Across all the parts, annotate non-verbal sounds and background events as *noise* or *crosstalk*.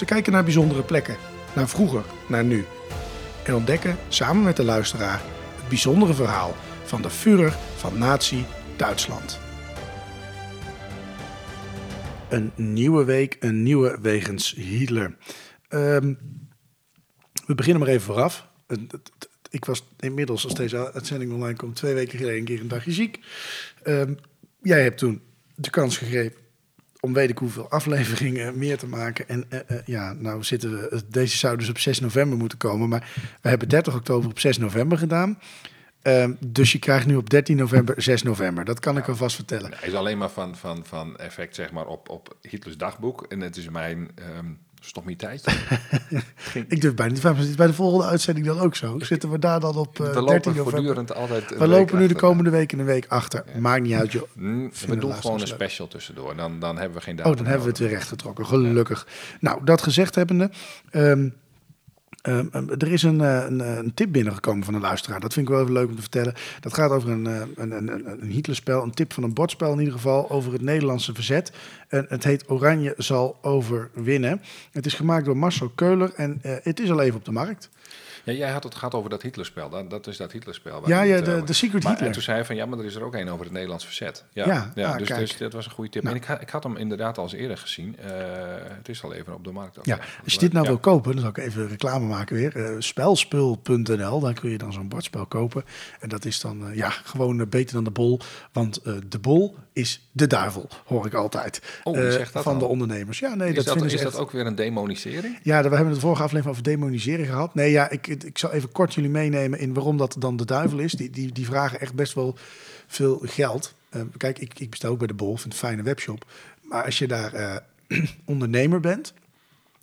Ze kijken naar bijzondere plekken, naar vroeger, naar nu. En ontdekken samen met de luisteraar het bijzondere verhaal van de Führer van Nazi Duitsland. Een nieuwe week, een nieuwe wegens Hitler. Ehm, we beginnen maar even vooraf. Ik was inmiddels, als deze uitzending online komt, twee weken geleden een keer een dagje ziek. Ehm, jij hebt toen de kans gegrepen om weet ik hoeveel afleveringen meer te maken. En eh, eh, ja, nou zitten we, deze zou dus op 6 november moeten komen, maar we hebben 30 oktober op 6 november gedaan. Ehm, dus je krijgt nu op 13 november 6 november. Dat kan ik alvast vertellen. Hij is alleen maar van, van, van effect zeg maar, op, op Hitlers dagboek. En het is mijn ehm stommiteitje. *laughs* Ik durf bijna niet te vragen, is bij de volgende uitzending dan ook zo? Zitten we daar dan op eh, We 13 lopen november? voortdurend altijd... We lopen nu de komende week en een week achter. Maakt niet uit, joh. Mm, we doen gewoon een special tussendoor. Dan, dan hebben we geen datum Oh, dan hebben we het weer rechtgetrokken. Gelukkig. Nou, dat gezegd hebbende. ehm, ehm, ehm, er is een, eh, een, eh, een tip binnengekomen van een luisteraar. Dat vind ik wel even leuk om te vertellen. Dat gaat over een, eh, een, een, een, een Hitlerspel. Een tip van een bordspel in ieder geval. Over het Nederlandse verzet. En het heet Oranje zal overwinnen. Het is gemaakt door Marcel Keuler. En het is al even op de markt. Jij had het gehad over dat Hitlerspel. Dat, dat is dat Hitlerspel. Ja, ja, het, de- eh, de Secret maar, Hitler. En toen zei hij van, ja, maar er is er ook een over het Nederlands verzet. Ja, Ja, ja, ah, dus, dus dat was een goede tip. Nou. En ik, ha- ik had hem inderdaad al eens eerder gezien. Eh, het is al even op de markt. Ja, als je dit nou Ja. wil kopen, dan zal ik even reclame maken weer. Eh, spelspul.nl, dan kun je dan zo'n bordspel kopen. En dat is dan ja, gewoon beter dan de bol. Want de bol is de duivel, hoor ik altijd. Oh, wie zegt dat van de ondernemers. Ja, nee, Is dat, is dat ook weer een demonisering? Ja, we hebben het de vorige aflevering over demoniseren gehad. Nee, ja, ik, ik zal even kort jullie meenemen in waarom dat dan de duivel is. Die, die, die vragen echt best wel veel geld. Eh, kijk, ik, ik bestel ook bij de Bol, een fijne webshop. Maar als je daar eh, *clears throat* ondernemer bent,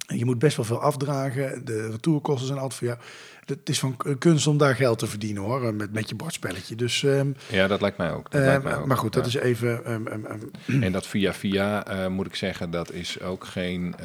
en je moet best wel veel afdragen, de retourkosten zijn altijd voor jou. Het is van kunst om daar geld te verdienen hoor, met, met je bordspelletje. Dus, ehm, Ja, dat lijkt mij ook. Dat eh, lijkt mij ook. maar goed, dat is even... ehm, ehm, *clears throat* En dat via via, eh, moet ik zeggen, dat is ook geen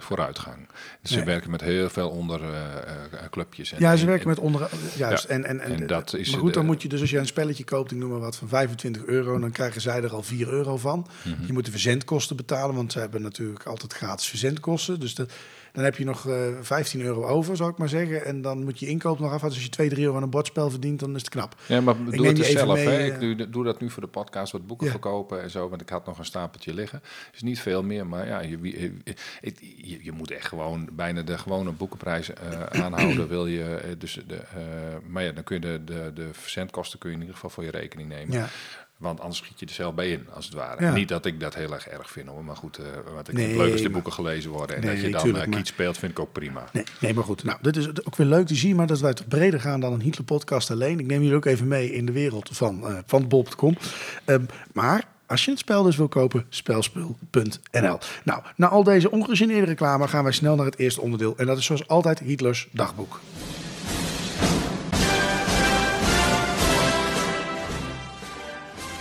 vooruitgang. Ze Nee. werken met heel veel onder eh, eh, clubjes. En, Ja, ze en- werken en- met onder... Juist. Ja, En, en, en, en dat is maar goed, dan moet je dus als je een spelletje koopt, ik noem maar wat, van 25 euro, dan krijgen zij er al 4 euro van. Mhm. Je moet de verzendkosten betalen, want ze hebben natuurlijk altijd gratis verzendkosten. Dus dat, dan heb je nog eh 15 euro over, zou ik maar zeggen. En dan moet je inkoop nog af. Als je 2, 3 euro aan een bordspel verdient, dan is het knap. Ja, maar neem doe het dus zelf. mee, hè. eh. Ik doe, doe dat nu voor de podcast, wat boeken Ja. verkopen en zo. Want ik had nog een stapeltje liggen. is niet veel meer, maar ja, je, je, je, moet echt gewoon bijna de gewone boekenprijs eh, *clears throat* aanhouden. Wil je, eh, dus de, eh, maar ja, dan kun je de, de, de verzendkosten kun je in ieder geval voor je rekening nemen. Ja. Want anders schiet je er zelf bij in, als het ware. Ja. Niet dat ik dat heel erg erg vind hoor. Maar goed, eh wat ik Nee, vind het leuk als de boeken gelezen worden. En Nee, dat je dan tuurlijk, eh, maar- kiet speelt, vind ik ook prima. Nee, nee, maar goed. Nou, dit is ook weer leuk te zien, maar dat wij toch breder gaan dan een Hitler-podcast alleen. Ik neem jullie ook even mee in de wereld van, eh van Bob.com. Ehm, maar als je het spel dus wil kopen, spelspul.nl. Nou, na al deze ongegeneerde reclame gaan wij snel naar het eerste onderdeel. En dat is zoals altijd Hitlers dagboek.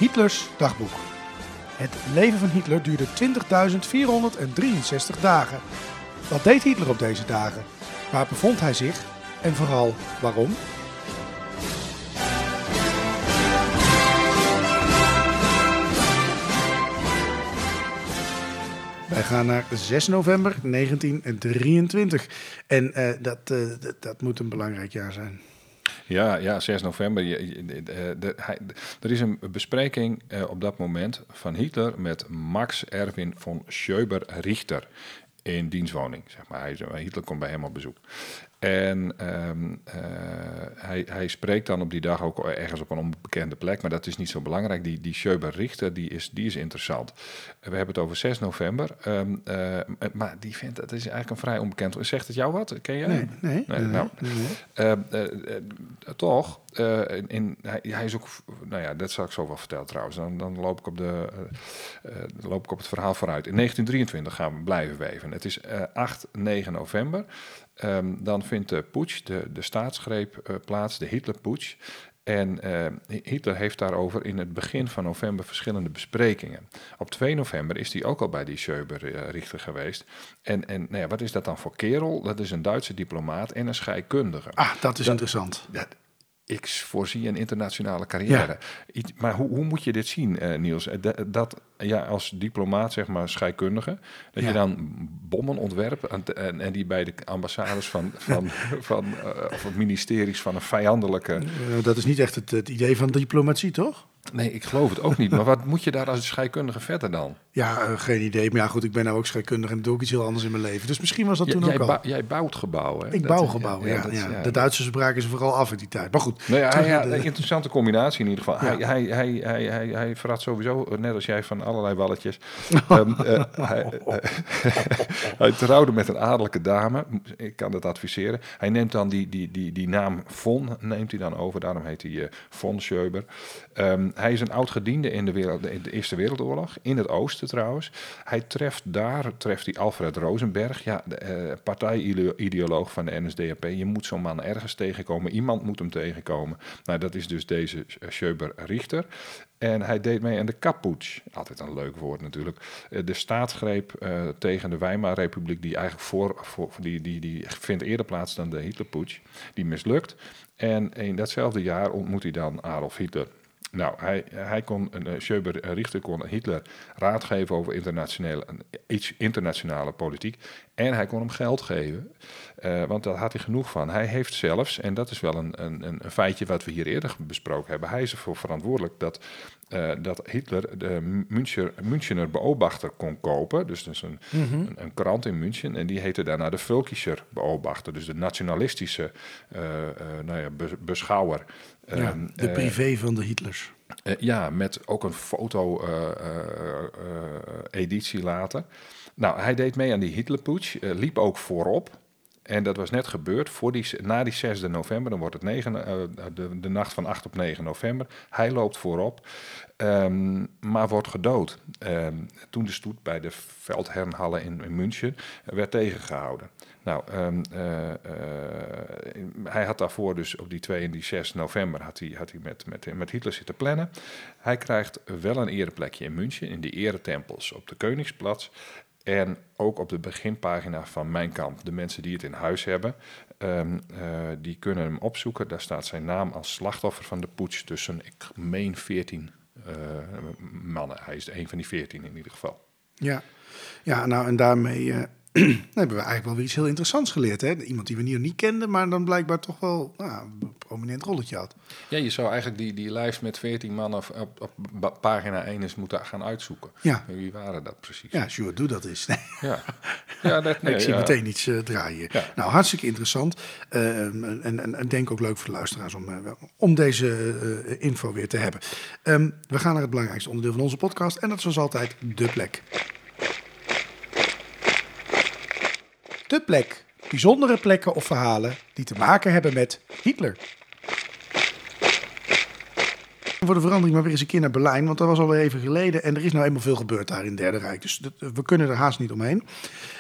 Hitlers dagboek. Het leven van Hitler duurde 20.463 dagen. Wat deed Hitler op deze dagen? Waar bevond hij zich? En vooral waarom? Wij gaan naar 6 november 1923. En eh, dat, eh, dat, dat moet een belangrijk jaar zijn. Ja, ja 6 november. De- er is een bespreking eh, op dat moment van Hitler met Max Erwin von Schöber-Richter in dienstwoning. Zeg maar. Hitler komt bij hem op bezoek. En ehm, eh, hij, hij spreekt dan op die dag ook ergens op een onbekende plek, maar dat is niet zo belangrijk. Die, die Schöber Richter, die is, die is interessant. We hebben het over 6 november, ehm, eh, maar die vindt, het is eigenlijk een vrij onbekend. Zegt het jou wat? Ken jij? Nee, nee. Nee, nee, nou, nee, nee. Toch, in, in- hij, hij is ook, nou ja, dat zal ik zo wel vertellen trouwens. Dan, dan loop, ik op de, eh, loop ik op het verhaal vooruit. In 1923 gaan we blijven weven. Het is eh, 8, 9 november. Ehm, dan vindt de putsch, de, de staatsgreep eh, plaats, de Hitlerputsch. En eh, Hitler heeft daarover in het begin van november verschillende besprekingen. Op 2 november is hij ook al bij die Schöber-richter geweest. En, en nou ja, wat is dat dan voor kerel? Dat is een Duitse diplomaat en een scheikundige. Ah, dat is Dat- interessant. Ik voorzie een internationale carrière. Ja. Iets- maar hoe, hoe moet je dit zien, eh, Niels? Eh, Dat, dat ja, als diplomaat, zeg maar, scheikundige, dat Ja. je dan bommen ontwerpt en, en, en die bij de ambassades van, *laughs* van, van eh, of het ministeries van een vijandelijke. Dat is niet echt het, het idee van diplomatie, toch? Nee, ik geloof het ook niet. Maar wat moet je daar als scheikundige verder dan? Ja, eh, geen idee. Maar ja, goed, ik ben nou ook scheikundige en doe ik iets heel anders in mijn leven. Dus misschien was dat toen jij, ook al. jij bouwt gebouwen. hè? ik Dat- bouw gebouwen, ja. dat- ja, De Duitsers braken ze vooral af in die tijd. Maar goed. Nou ja, de- interessante combinatie in ieder geval. Hij, hij, hij, hij, hij, hij verraadt sowieso, eh, net als jij, van allerlei walletjes. *laughs* Ehm, eh, hij, *laughs* hij trouwde met een adellijke dame. Ik kan dat adviseren. Hij neemt dan die, die, die, die naam Von, neemt hij dan over. Daarom heet hij Von Schöber. Ehm, hij is een oud gediende in de, wereld, in de Eerste Wereldoorlog. In het oosten trouwens. Hij treft daar, treft hij Alfred Rosenberg. Ja, de, eh, partijideoloog van de NSDAP. Je moet zo'n man ergens tegenkomen. Iemand moet hem tegenkomen. Nou, dat is dus deze Schöber Richter. En hij deed mee aan de Kaputsch. Altijd een leuk woord natuurlijk. Eh, De staatsgreep eh, tegen de Weimarrepubliek, die eigenlijk voor, voor die, die, die vindt eerder plaats dan de Hitlerputsch. Die mislukt. En in datzelfde jaar ontmoet hij dan Adolf Hitler. Nou, hij, hij kon, uh, Schöber Richter kon Hitler raad geven over internationale, internationale politiek. En hij kon hem geld geven, uh, want daar had hij genoeg van. Hij heeft zelfs, en dat is wel een, een, een feitje wat we hier eerder besproken hebben, hij is ervoor verantwoordelijk dat, uh, dat Hitler de Müncher, Münchener Beobachter kon kopen. Dus dat is een, mm -hmm. een, een, krant in München. En die heette daarna de Völkischer Beobachter, dus de nationalistische nou ja, beschouwer. Ja, Ehm, de privé van de Hitlers. Uh, ja, met ook een foto-editie uh, later. Nou, hij deed mee aan die Hitlerputsch, liep ook voorop. En dat was net gebeurd voor die, na die 6 november, dan wordt het 9, de, de, nacht van 8 op 9 november. Hij loopt voorop, um, maar wordt gedood. Um, toen de stoet bij de Veldherrenhalle in, in München werd tegengehouden. Nou, uh, uh, hij had daarvoor dus op die 2 en die 6 november had hij, had hij met, met, met Hitler zitten plannen. Hij krijgt wel een ereplekje in München, in de eretempels op de Koningsplatz. En ook op de beginpagina van Mijn Kamp. De mensen die het in huis hebben, um, uh, die kunnen hem opzoeken. Daar staat zijn naam als slachtoffer van de putsch tussen, ik meen, 14 uh, mannen. Hij is een van die 14 in ieder geval. Ja, ja nou en daarmee uh, hebben we eigenlijk wel weer iets heel interessants geleerd. Hè? Iemand die we hier niet kenden, maar dan blijkbaar toch wel nou, een prominent rolletje had. Ja, je zou eigenlijk die, die lijst met 14 mannen op, op, op pagina 1 eens moeten gaan uitzoeken. Ja. Wie waren dat precies? Ja, sure, doe dat eens. *laughs* Ja, ja dat, nee, ik zie ja. meteen iets uh, draaien. Ja. Nou, hartstikke interessant. Uh, en, en, en denk ook leuk voor de luisteraars om, uh, om deze uh, info weer te hebben. Um, we gaan naar het belangrijkste onderdeel van onze podcast. En dat is zoals altijd de plek. De plek. Bijzondere plekken of verhalen die te maken hebben met Hitler. Voor de verandering maar weer eens een keer naar Berlijn, want dat was alweer even geleden en er is nou eenmaal veel gebeurd daar in het Derde Rijk. Dus dat, we kunnen er haast niet omheen.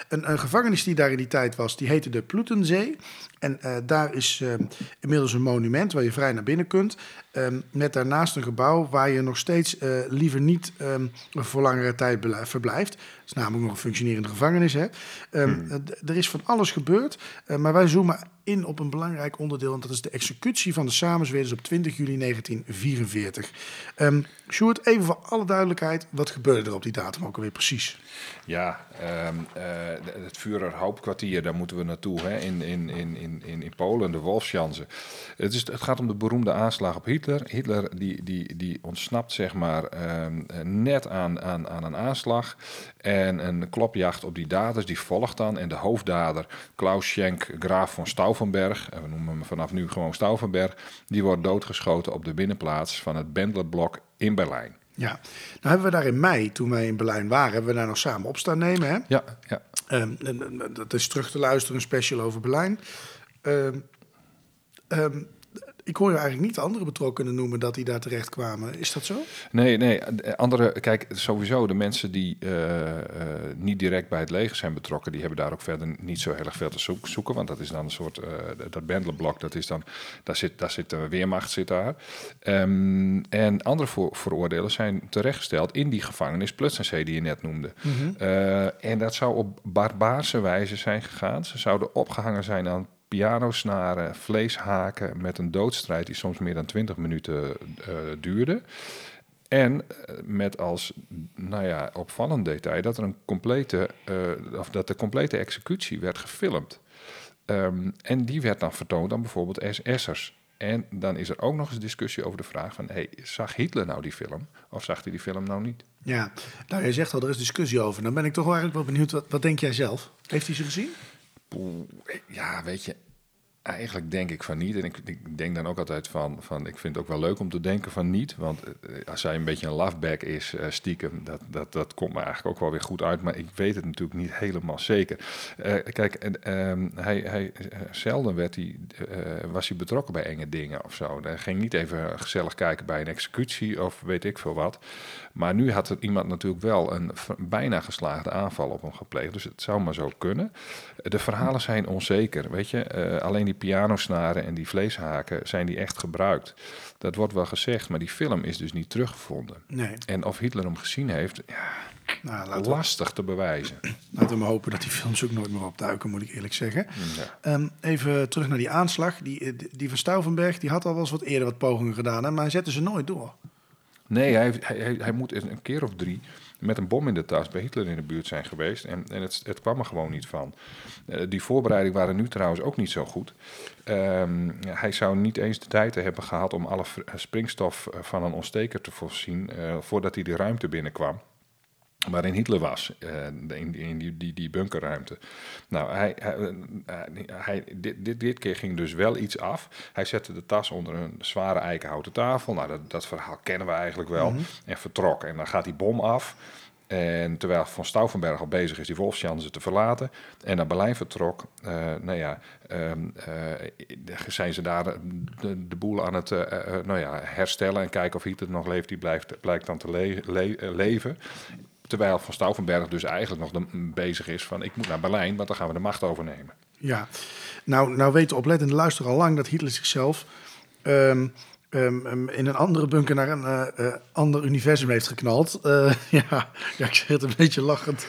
Een, een, gevangenis die daar in die tijd was, die heette de Plutenzee. En uh, daar is uh, inmiddels een monument waar je vrij naar binnen kunt. Um, met daarnaast een gebouw waar je nog steeds uh, liever niet um, voor langere tijd verblijft. Het is namelijk nog een functionerende gevangenis. Hè? Um, hmm. Er is van alles gebeurd, maar wij zoomen in op een belangrijk onderdeel. En dat is de executie van de samenzweerders op 20 juli 1944. Um, Sjoerd, even voor alle duidelijkheid, wat gebeurde er op die datum ook alweer precies? Ja, um, uh, het Führer Hauptkwartier, daar moeten we naartoe, hè, in, in, in, in in, Polen, de Wolfschanze. Het, is, het gaat om de beroemde aanslag op Hitler. Hitler die, die, die ontsnapt zeg maar ehm, net aan, aan, aan een aanslag. En een klopjacht op die daders, die volgt dan. En de hoofddader, Klaus Schenk, graaf van Stauffenberg, en we noemen hem vanaf nu gewoon Stauffenberg, die wordt doodgeschoten op de binnenplaats van het Bendlerblok in Berlijn. Ja, nou hebben we daar in mei, toen wij in Berlijn waren, hebben we daar nog samen op staan nemen. Hè? Ja, ja. Ehm, dat is terug te luisteren, een special over Berlijn. Ehm, ik hoor je eigenlijk niet andere betrokkenen noemen dat die daar terecht kwamen. Is dat zo? Nee, nee. Andere, kijk, sowieso de mensen die uh, uh, niet direct bij het leger zijn betrokken, die hebben daar ook verder niet zo heel erg veel te zoeken. Want dat is dan een soort, uh, dat Bendelblok, dat is dan, daar zit, daar zit de weermacht zit daar. Um, en andere voor, veroordelen zijn terechtgesteld in die gevangenis Plutzensee die je net noemde. Mm -hmm. en dat zou op barbaarse wijze zijn gegaan. Ze zouden opgehangen zijn aan pianosnaren, vleeshaken met een doodstrijd die soms meer dan 20 minuten uh, duurde. En met als nou ja, opvallend detail dat er een complete, of dat de complete executie werd gefilmd. Um, en die werd dan vertoond aan bijvoorbeeld SS'ers. En dan is er ook nog eens discussie over de vraag van... Hey, zag Hitler nou die film of zag hij die film nou niet? Ja, nou je zegt al, er is discussie over. Dan ben ik toch eigenlijk wel benieuwd, wat, wat denk jij zelf? Heeft hij ze gezien? Ja, weet je, eigenlijk denk ik van niet. En ik, ik, denk dan ook altijd van, van, ik vind het ook wel leuk om te denken van niet. Want als hij een beetje een loveback is, uh, stiekem, dat, dat, dat komt me eigenlijk ook wel weer goed uit. Maar ik weet het natuurlijk niet helemaal zeker. Uh, kijk, uh, hij, hij, zelden werd hij, was hij betrokken bij enge dingen of zo. Hij ging niet even gezellig kijken bij een executie of weet ik veel wat. Maar nu had er iemand natuurlijk wel een bijna geslaagde aanval op hem gepleegd. Dus het zou maar zo kunnen. De verhalen zijn onzeker, weet je. alleen die pianosnaren en die vleeshaken, zijn die echt gebruikt? Dat wordt wel gezegd, maar die film is dus niet teruggevonden. Nee. En of Hitler hem gezien heeft, ja, nou, lastig we, te bewijzen. Laten we hopen dat die films ook nooit meer opduiken, moet ik eerlijk zeggen. Ja. Um, even terug naar die aanslag. Die, die van Stauffenberg, die had al wel eens wat eerder wat pogingen gedaan, hè, maar hij zette ze nooit door. Nee, hij, hij, hij moet een keer of drie met een bom in de tas bij Hitler in de buurt zijn geweest. En, en het, het kwam er gewoon niet van. Uh, die voorbereidingen waren nu trouwens ook niet zo goed. Um, hij zou niet eens de tijd hebben gehad om alle springstof van een ontsteker te voorzien voordat hij de ruimte binnenkwam waarin Hitler was, uh, in, in die, die, die, bunkerruimte. Nou, hij, hij, hij, dit, dit, dit keer ging dus wel iets af. Hij zette de tas onder een zware eikenhouten tafel. Nou, dat, dat verhaal kennen we eigenlijk wel. Mm -hmm. En vertrok. En dan gaat die bom af. En terwijl Van Stauffenberg al bezig is die Wolfschanze te verlaten en naar Berlijn vertrok, uh, nou ja, uh, zijn ze daar de, de boel aan het nou ja, herstellen en kijken of Hitler nog leeft. Die blijft, blijkt dan te le le leven. Terwijl Van Stauffenberg dus eigenlijk nog de, bezig is van ik moet naar Berlijn, want dan gaan we de macht overnemen. Ja, nou, nou weten oplettende luister al lang dat Hitler zichzelf um, um, in een andere bunker naar een uh, uh, ander universum heeft geknald. Uh, *laughs* ja, ja, ik zeg het een beetje lachend.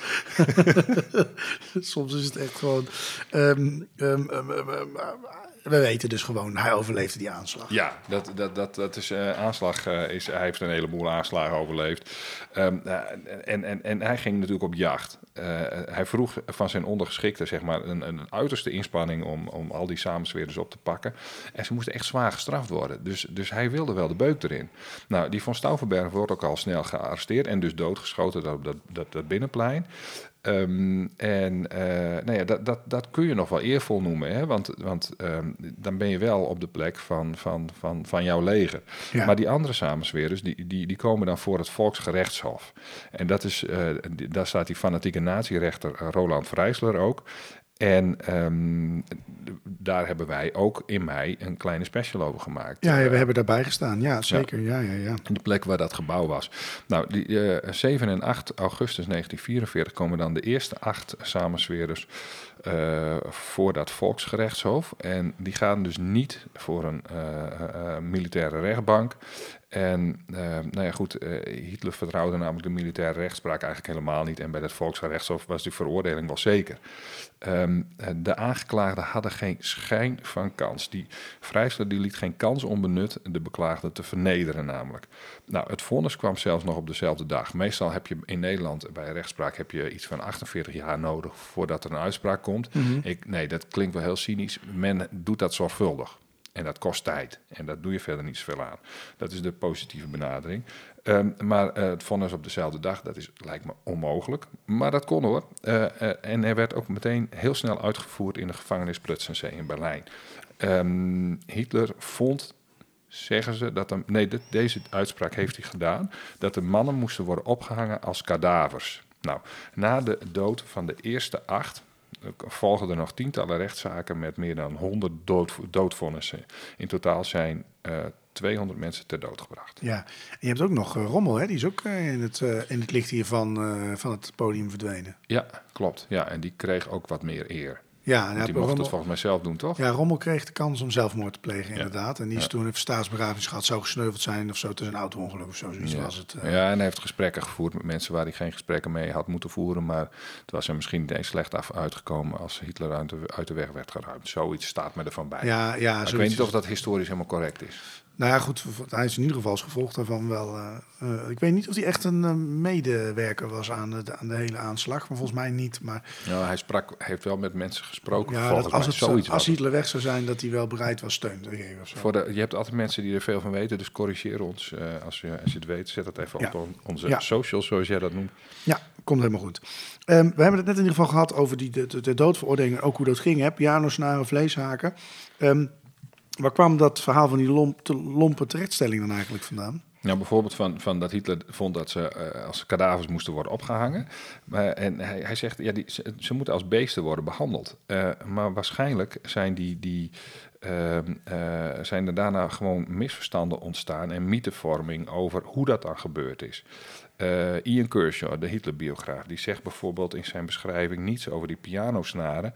*laughs* Soms is het echt gewoon... Um, we weten dus gewoon, hij overleefde die aanslag. Ja, dat, dat, dat, dat is uh, aanslag. Uh, is, hij heeft een heleboel aanslagen overleefd. Um, uh, en, en, en hij ging natuurlijk op jacht. hij vroeg van zijn ondergeschikte zeg maar, een, een uiterste inspanning om, om al die samensweerders op te pakken. En ze moesten echt zwaar gestraft worden. Dus, dus hij wilde wel de beuk erin. Nou, die van Stauffenberg wordt ook al snel gearresteerd en dus doodgeschoten op dat, dat, dat binnenplein. Um, en uh, nou ja, dat, dat, dat kun je nog wel eervol noemen, hè? want, want um, dan ben je wel op de plek van, van, van, van jouw leger. Ja. Maar die andere samensweerders, die, die, die komen dan voor het Volksgerechtshof. En dat is, uh, die, daar staat die fanatieke natierechter Roland Vrijsler ook. En um, daar hebben wij ook in mei een kleine special over gemaakt. Ja, ja we hebben daarbij gestaan. Ja, zeker. Ja. Ja, ja, In de plek waar dat gebouw was. Nou, die, uh, 7 en 8 augustus 1944 komen dan de eerste acht samensweerders uh, voor dat Volksgerechtshof. En die gaan dus niet voor een uh, militaire rechtbank. En uh, nou ja, goed, uh, Hitler vertrouwde namelijk de militaire rechtspraak eigenlijk helemaal niet. En bij het Volksrechtshof was die veroordeling wel zeker. Um, de aangeklaagden hadden geen schijn van kans. Die vrijster die liet geen kans onbenut de beklaagde te vernederen namelijk. Nou, het vonnis kwam zelfs nog op dezelfde dag. Meestal heb je in Nederland bij rechtspraak heb je iets van 48 jaar nodig voordat er een uitspraak komt. Mm -hmm. Ik, nee, dat klinkt wel heel cynisch. Men doet dat zorgvuldig. En dat kost tijd. En daar doe je verder niet zoveel aan. Dat is de positieve benadering. Um, maar uh, het vonnis op dezelfde dag, dat is, lijkt me onmogelijk. Maar dat kon hoor. Uh, uh, en er werd ook meteen heel snel uitgevoerd in de gevangenis Plötzensee in Berlijn. Um, Hitler vond, zeggen ze, dat hem, nee, deze uitspraak heeft hij gedaan, dat de mannen moesten worden opgehangen als kadavers. Nou, na de dood van de eerste acht volgen er nog tientallen rechtszaken met meer dan 100 dood, doodvonnissen. In totaal zijn uh, 200 mensen ter dood gebracht. Ja, en je hebt ook nog uh, Rommel, hè? die is ook uh, in, het, in het licht hier van, van het podium verdwenen. Ja, klopt. Ja, en die kreeg ook wat meer eer. Ja, die mocht Rommel, het volgens mij zelf doen, toch? Ja, Rommel kreeg de kans om zelfmoord te plegen, inderdaad. En die is toen een staatsbegrafenis gehad, zou gesneuveld zijn of zo, tussen een auto-ongeluk of zo. Zoiets ja. was het. Uh... Ja, en hij heeft gesprekken gevoerd met mensen waar hij geen gesprekken mee had moeten voeren. Maar het was er misschien niet eens slecht af uitgekomen als Hitler uit de, uit de weg werd geruimd. Zoiets staat me ervan bij. Ja, ja, maar ik weet niet of dat historisch helemaal correct is. Nou ja, goed, hij is in ieder geval als gevolg daarvan wel. Uh, uh, ik weet niet of hij echt een uh, medewerker was aan de, aan de hele aanslag, maar volgens mij niet. Maar nou, hij sprak, heeft wel met mensen gesproken. Ja, dat als, het zoiets als Hitler weg zou zijn, dat hij wel bereid was steun te geven. Of zo. Voor de, je hebt altijd mensen die er veel van weten, dus corrigeer ons als, je, als je het weet. Zet het even ja. op onze ja. socials, zoals jij dat noemt. Ja, komt helemaal goed. Um, we hebben het net in ieder geval gehad over die, de, de, de doodveroordeling en ook hoe dat ging. Hè? Pianosnaren, vleeshaken. Um, Waar kwam dat verhaal van die lomp, lompe terechtstelling dan eigenlijk vandaan? Nou, bijvoorbeeld van, van dat Hitler vond dat ze uh, als kadavers moesten worden opgehangen. En hij, hij zegt, ja, die, ze, moeten als beesten worden behandeld. Uh, maar waarschijnlijk zijn, die, die, zijn er daarna gewoon misverstanden ontstaan en mythevorming over hoe dat dan gebeurd is. Ian Kershaw, de Hitlerbiograaf, die zegt bijvoorbeeld in zijn beschrijving niets over die pianosnaren.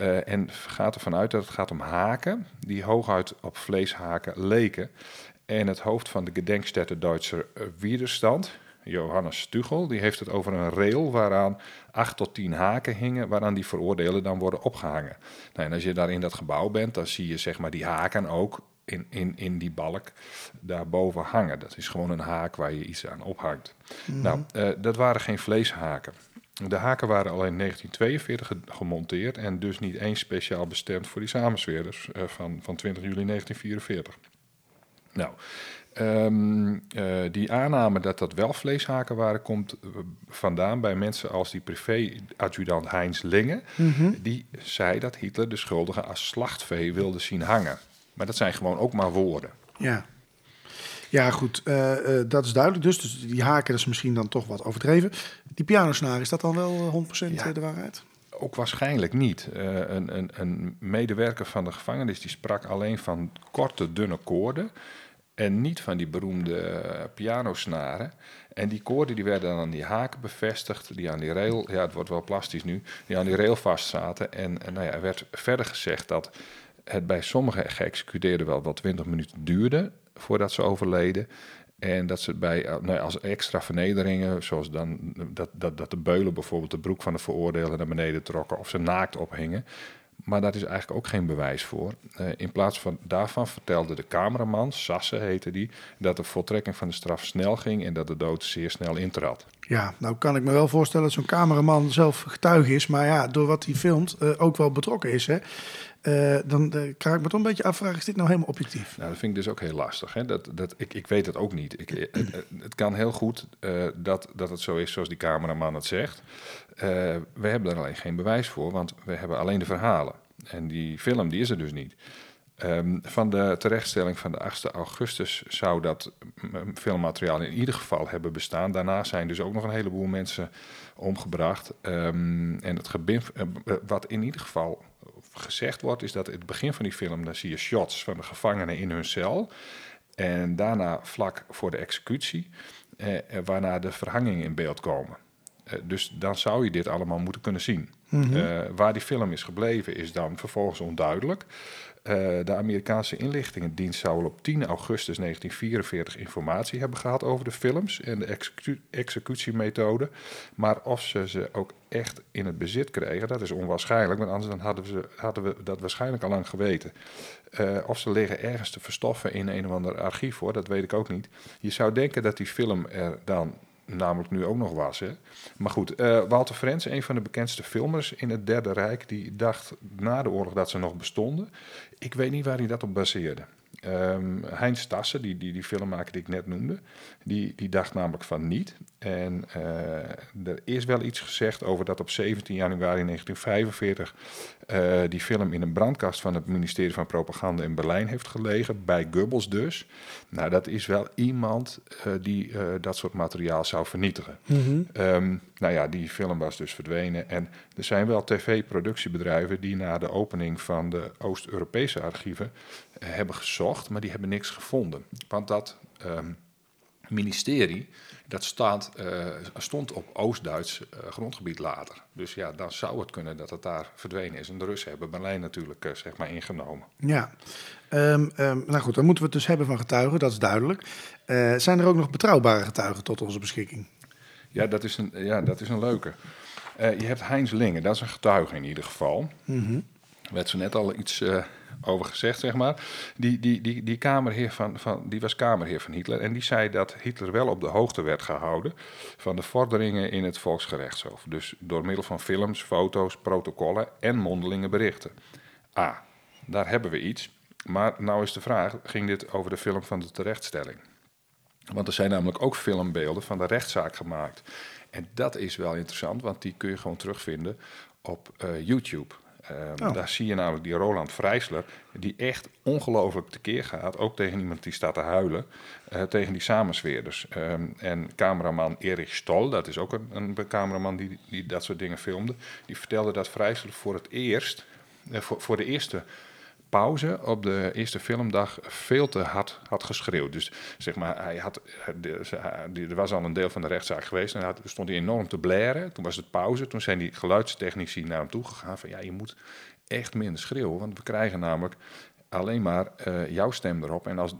Uh, en gaat ervan uit dat het gaat om haken die hooguit op vleeshaken leken. En het hoofd van de Gedenkstätte Duitser Widerstand, Johannes Stugel, die heeft het over een rail waaraan acht tot tien haken hingen, waaraan die veroordelen dan worden opgehangen. Nou, en als je daar in dat gebouw bent, dan zie je zeg maar die haken ook in, in, in die balk daarboven hangen. Dat is gewoon een haak waar je iets aan ophangt. Mm-hmm. Nou, uh, dat waren geen vleeshaken. De haken waren al in 1942 gemonteerd en dus niet eens speciaal bestemd voor die samensweerders uh, van, van 20 juli 1944. Nou, um, uh, die aanname dat dat wel vleeshaken waren, komt vandaan bij mensen als die privé-adjudant Heinz Linge. Mm-hmm. Die zei dat Hitler de schuldigen als slachtvee wilde zien hangen. Maar dat zijn gewoon ook maar woorden. Ja. Ja, goed, uh, uh, dat is duidelijk. Dus, dus die haken is misschien dan toch wat overdreven. Die pianosnaar, is dat dan wel 100% ja, de waarheid? Ook waarschijnlijk niet. Uh, een, een, een, medewerker van de gevangenis die sprak alleen van korte, dunne koorden. En niet van die beroemde pianosnaren. En die koorden die werden dan aan die haken bevestigd, die aan die rail, ja het wordt wel plastisch nu, die aan die rail vastzaten. En, en nou ja, er werd verder gezegd dat het bij sommige geëxecuteerden wel wat 20 minuten duurde voordat ze overleden. En dat ze bij, nou ja, als extra vernederingen, zoals dan dat, dat, dat de beulen bijvoorbeeld de broek van de veroordeelde naar beneden trokken of ze naakt ophingen. Maar daar is eigenlijk ook geen bewijs voor. Uh, in plaats van daarvan vertelde de cameraman, Sasse heette die, dat de voltrekking van de straf snel ging en dat de dood zeer snel intrad. Ja, nou kan ik me wel voorstellen dat zo'n cameraman zelf getuige is, maar ja, door wat hij filmt uh, ook wel betrokken is. Hè? Uh, dan uh, kan ik me toch een beetje afvragen, is dit nou helemaal objectief? Nou, dat vind ik dus ook heel lastig. Hè? Dat, dat, ik, ik weet het ook niet. Ik, het, het kan heel goed uh, dat, dat het zo is zoals die cameraman het zegt. We hebben er alleen geen bewijs voor, want we hebben alleen de verhalen. En die film, die is er dus niet. Um, van de terechtstelling van de 8 augustus zou dat filmmateriaal in ieder geval hebben bestaan. Daarna zijn dus ook nog een heleboel mensen omgebracht. Um, en het gebin, uh, wat in ieder geval gezegd wordt, is dat in het begin van die film, dan zie je shots van de gevangenen in hun cel. En daarna vlak voor de executie, eh, waarna de verhangingen in beeld komen. Uh, dus dan zou je dit allemaal moeten kunnen zien. Eh, waar die film is gebleven is dan vervolgens onduidelijk. Eh, de Amerikaanse inlichtingendienst zou al op 10 augustus 1944 informatie hebben gehad over de films en de execu- executiemethode. Maar of ze ze ook echt in het bezit kregen, dat is onwaarschijnlijk. Want anders dan hadden, we ze, hadden we dat waarschijnlijk al lang geweten. Eh, of ze liggen ergens te verstoffen in een of ander archief hoor, dat weet ik ook niet. Je zou denken dat die film er dan namelijk nu ook nog was. Hè? Maar goed, eh, Walter Frens, een van de bekendste filmers in het Derde Rijk, die dacht na de oorlog dat ze nog bestonden. Ik weet niet waar hij dat op baseerde. Ehm Heinz Tassen, die, die, die filmmaker die ik net noemde, die, die dacht namelijk van niet. En eh, er is wel iets gezegd over dat op 17 januari 1945 eh, die film in een brandkast van het ministerie van Propaganda in Berlijn heeft gelegen, bij Goebbels dus. Nou, dat is wel iemand eh, die dat soort materiaal zou vernietigen. Ehm, nou ja, die film was dus verdwenen. En er zijn wel tv-productiebedrijven die na de opening van de Oost-Europese archieven hebben gezocht, maar die hebben niks gevonden. Want dat ehm, ministerie, dat staat, eh, stond op Oost-Duits eh, grondgebied later. Dus ja, dan zou het kunnen dat het daar verdwenen is. En de Russen hebben Berlijn natuurlijk eh, zeg maar ingenomen. Ja, Ehm, ehm, nou goed, dan moeten we het dus hebben van getuigen, dat is duidelijk. Zijn er ook nog betrouwbare getuigen tot onze beschikking? Ja, dat is een, ja, dat is een leuke. Je hebt Heinz Lingen, dat is een getuige in ieder geval. Er werd zo net al iets over gezegd, zeg maar. Die, die, die, die, kamerheer van, van, die was kamerheer van Hitler en die zei dat Hitler wel op de hoogte werd gehouden van de vorderingen in het Volksgerechtshof. Dus door middel van films, foto's, protocollen en mondelinge berichten. A, daar hebben we iets. Maar nou is de vraag, ging dit over de film van de terechtstelling? Want er zijn namelijk ook filmbeelden van de rechtszaak gemaakt. En dat is wel interessant, want die kun je gewoon terugvinden op eh, YouTube. Ehm, Oh. Daar zie je namelijk die Roland Vrijsler, die echt ongelooflijk tekeer gaat. Ook tegen iemand die staat te huilen, eh, tegen die samensweerders. Ehm, en cameraman Erich Stoll, dat is ook een, een cameraman die, die dat soort dingen filmde. Die vertelde dat Vrijsler voor het eerst, eh, voor, voor de eerste pauze op de eerste filmdag veel te hard had geschreeuwd. Dus zeg maar, hij had, er was al een deel van de rechtszaak geweest en had, stond hij enorm te blaren. Toen was het pauze, toen zijn die geluidstechnici naar hem toe gegaan van ja, je moet echt minder schreeuwen, want we krijgen namelijk alleen maar eh, jouw stem erop. En als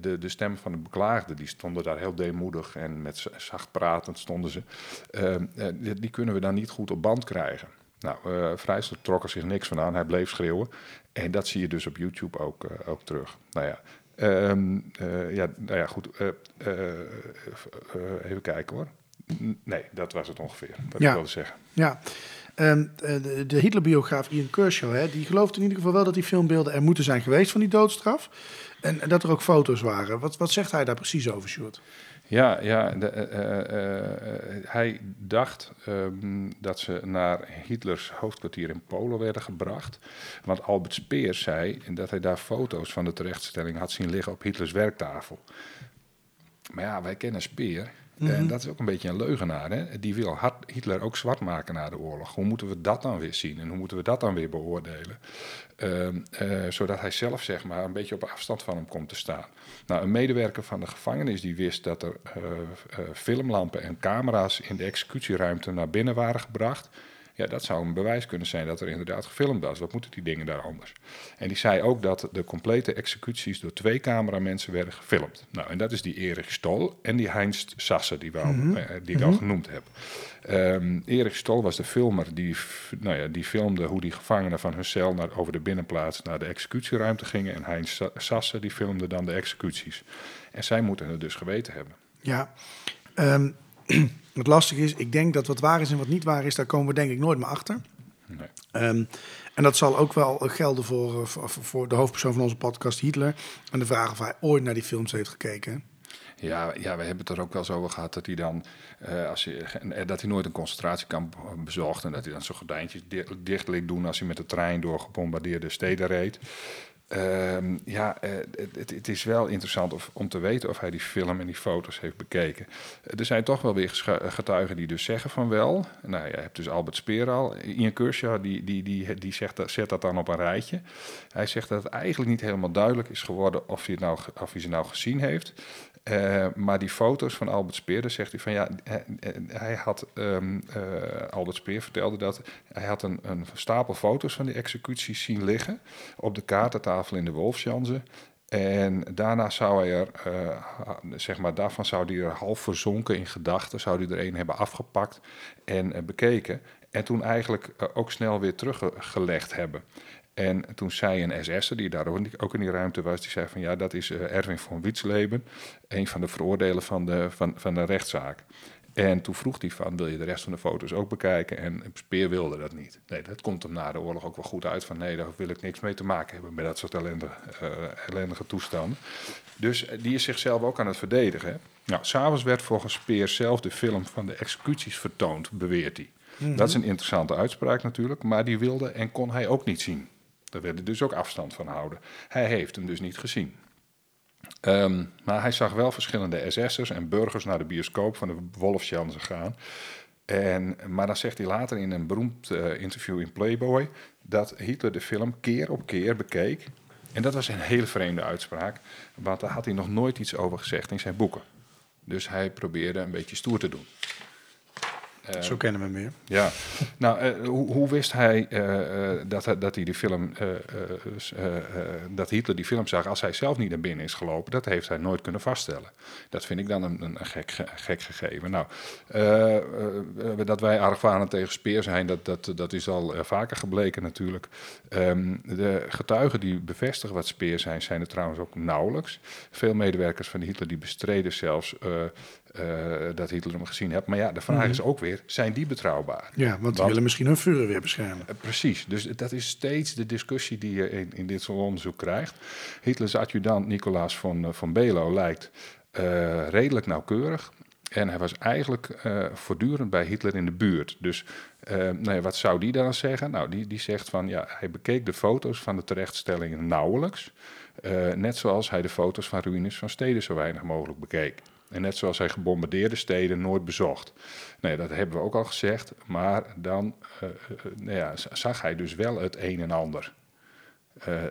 de, de, stem van de beklaagde, die stonden daar heel deemoedig en met zacht pratend stonden ze. eh, eh, die kunnen we dan niet goed op band krijgen. Nou, eh Vrijster trok er zich niks van aan. Hij bleef schreeuwen. En dat zie je dus op YouTube ook, eh, ook terug. Nou ja, ehm, eh, ja, nou ja goed. even kijken hoor. Nee, dat was het ongeveer. Wat Ja. ik wilde zeggen. Ja, Ehm, eh, de, de Hitlerbiograaf Ian Kershaw, hè, die gelooft in ieder geval wel dat die filmbeelden er moeten zijn geweest van die doodstraf. En, en dat er ook foto's waren. Wat, wat zegt hij daar precies over, Sjoerd? Ja, ja eh, eh, eh, hij dacht ehm, dat ze naar Hitlers hoofdkwartier in Polen werden gebracht. Want Albert Speer zei dat hij daar foto's van de terechtstelling had zien liggen op Hitlers werktafel. Maar ja, wij kennen Speer. En dat is ook een beetje een leugenaar. Hè? Die wil Hitler ook zwart maken na de oorlog. Hoe moeten we dat dan weer zien en hoe moeten we dat dan weer beoordelen? Ehm, eh, zodat hij zelf zeg maar, een beetje op afstand van hem komt te staan. Nou, een medewerker van de gevangenis die wist dat er eh, eh, filmlampen en camera's in de executieruimte naar binnen waren gebracht. Ja, dat zou een bewijs kunnen zijn dat er inderdaad gefilmd was. Wat moeten die dingen daar anders? En die zei ook dat de complete executies door twee cameramensen werden gefilmd. Nou, en dat is die Erich Stol en die Heinz Sasse, die, we al, eh, die ik al genoemd heb. Ehm Erich Stol was de filmer die, nou ja, die filmde hoe die gevangenen van hun cel naar, over de binnenplaats naar de executieruimte gingen. En Heinz Sa- Sasse die filmde dan de executies. En zij moeten het dus geweten hebben. Ja, ehm, *clears throat* het lastige is, ik denk dat wat waar is en wat niet waar is, daar komen we denk ik nooit meer achter. Nee. Ehm, en dat zal ook wel gelden voor, eh, voor, voor de hoofdpersoon van onze podcast, Hitler. En de vraag of hij ooit naar die films heeft gekeken. Ja, ja, we hebben het er ook wel zo over gehad dat hij dan, eh, als je, eh, dat hij nooit een concentratiekamp bezocht en dat hij dan zo'n gordijntjes di- dicht liet doen als hij met de trein door gebombardeerde steden reed. Ehm, ja, eh, het, is wel interessant om te weten of hij die film en die foto's heeft bekeken. Eh, Er zijn toch wel weer geschu- getuigen die dus zeggen van wel. Nou, je hebt dus Albert Speer al. Ian Kershaw die, die, die, die zegt, dat- zet dat dan op een rijtje. Hij zegt dat het eigenlijk niet helemaal duidelijk is geworden of hij, nou, of hij ze nou gezien heeft. Eh, maar die foto's van Albert Speer, dan zegt hij van ja, hij, had, ehm, eh, Albert Speer vertelde dat hij had een, een stapel foto's van die executies zien liggen op de kaartentafel in de Wolfsjansen. En daarna zou hij er, eh, zeg maar, daarvan zou hij er half verzonken in gedachten, zou hij er een hebben afgepakt en bekeken. En toen eigenlijk ook snel weer teruggelegd hebben. En toen zei een SS'er, die daar ook in die ruimte was, die zei van ja, dat is eh, Erwin von Wietsleben, een van de veroordelen van de, van, van de rechtszaak. En toen vroeg hij van, wil je de rest van de foto's ook bekijken? En Speer wilde dat niet. Nee, dat komt hem na de oorlog ook wel goed uit van, nee, daar wil ik niks mee te maken hebben met dat soort ellendige, eh, ellendige toestanden. Dus eh, die is zichzelf ook aan het verdedigen. Nou, s'avonds werd volgens Speer zelf de film van de executies vertoond, beweert hij. Dat is een interessante uitspraak natuurlijk, maar die wilde en kon hij ook niet zien. Daar hij dus ook afstand van houden. Hij heeft hem dus niet gezien. Ehm, maar hij zag wel verschillende SS'ers en burgers naar de bioscoop van de Wolfsjansen gaan. En, maar dan zegt hij later in een beroemd eh, interview in Playboy dat Hitler de film keer op keer bekeek. En dat was een hele vreemde uitspraak, want daar had hij nog nooit iets over gezegd in zijn boeken. Dus hij probeerde een beetje stoer te doen. Eh, Zo kennen we hem meer. ja, nou, eh, hoe, hoe wist hij eh, eh, dat, dat hij die film, dat Hitler die film zag als hij zelf niet naar binnen is gelopen? Dat heeft hij nooit kunnen vaststellen. Dat vind ik dan een, een gek, ge- gek gegeven. Nou, dat wij argwanend tegen Speer zijn, dat, dat, dat is al vaker gebleken natuurlijk. Ehm, de getuigen die bevestigen wat Speer zijn, zijn er trouwens ook nauwelijks. Veel medewerkers van Hitler die bestreden zelfs dat Hitler hem gezien heeft. Maar ja, de vraag is ook weer, zijn die betrouwbaar? Ja, want die willen misschien hun vuren weer beschermen. Eh, Precies, dus dat is steeds de discussie die je in, in dit soort onderzoek krijgt. Hitlers adjudant Nicolaas van, eh, van Belo lijkt eh, redelijk nauwkeurig. En hij was eigenlijk voortdurend bij Hitler in de buurt. Dus nou wat zou die dan zeggen? Nou, die, die zegt van ja, hij bekeek de foto's van de terechtstellingen nauwelijks. Net zoals hij de foto's van ruïnes van steden zo weinig mogelijk bekeek. En net zoals hij gebombardeerde steden nooit bezocht. Nee, dat hebben we ook al gezegd. Maar dan eh, eh, nou ja, zag hij dus wel het een en ander. Eh,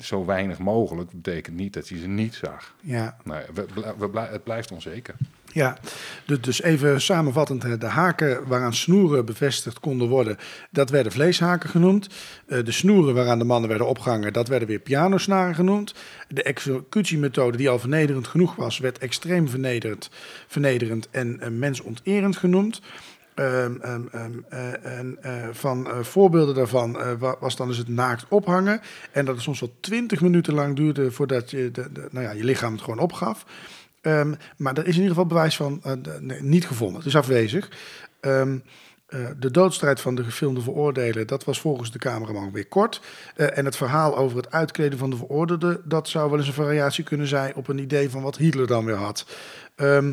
zo weinig mogelijk betekent niet dat hij ze niet zag. Ja, Nee, we, het blijft onzeker. Ja, dus, even samenvattend, de haken waaraan snoeren bevestigd konden worden, dat werden vleeshaken genoemd. Eh, de snoeren waaraan de mannen werden opgehangen, dat werden weer pianosnaren genoemd. De executiemethode die al vernederend genoeg was, werd extreem vernederend, vernederend en eh, mensonterend genoemd. Ehm, ehm, ehm, eh, en van voorbeelden daarvan wa- was dan dus het naakt ophangen. En dat het soms wel twintig minuten lang duurde voordat je nou ja, je lichaam het gewoon opgaf. Ehm, maar er is in ieder geval bewijs van eh, nee, niet gevonden. Het is afwezig. Ehm, eh, de doodstrijd van de gefilmde veroordelen, dat was volgens de cameraman weer kort. Eh, en het verhaal over het uitkleden van de veroordeelde, dat zou wel eens een variatie kunnen zijn op een idee van wat Hitler dan weer had. Ehm,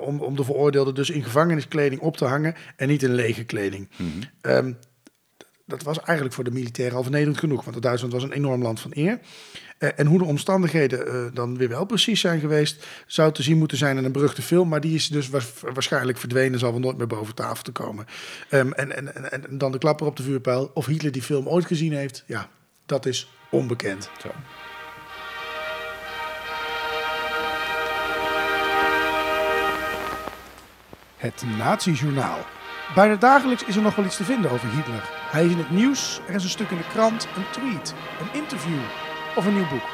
om, om de veroordeelde dus in gevangeniskleding op te hangen en niet in lege kleding. Ehm, dat was eigenlijk voor de militairen al vernederend genoeg, want Duitsland was een enorm land van eer. Eh, en hoe de omstandigheden eh, dan weer wel precies zijn geweest, zou te zien moeten zijn in een beruchte film, maar die is dus wa- waarschijnlijk verdwenen, zal wel nooit meer boven tafel te komen. Ehm, en, en, en, en dan de klapper op de vuurpijl, of Hitler die film ooit gezien heeft, ja, dat is onbekend. Zo. Het Nazi-journaal. Bijna dagelijks is er nog wel iets te vinden over Hitler. Hij is in het nieuws, er is een stuk in de krant, een tweet, een interview of een nieuw boek.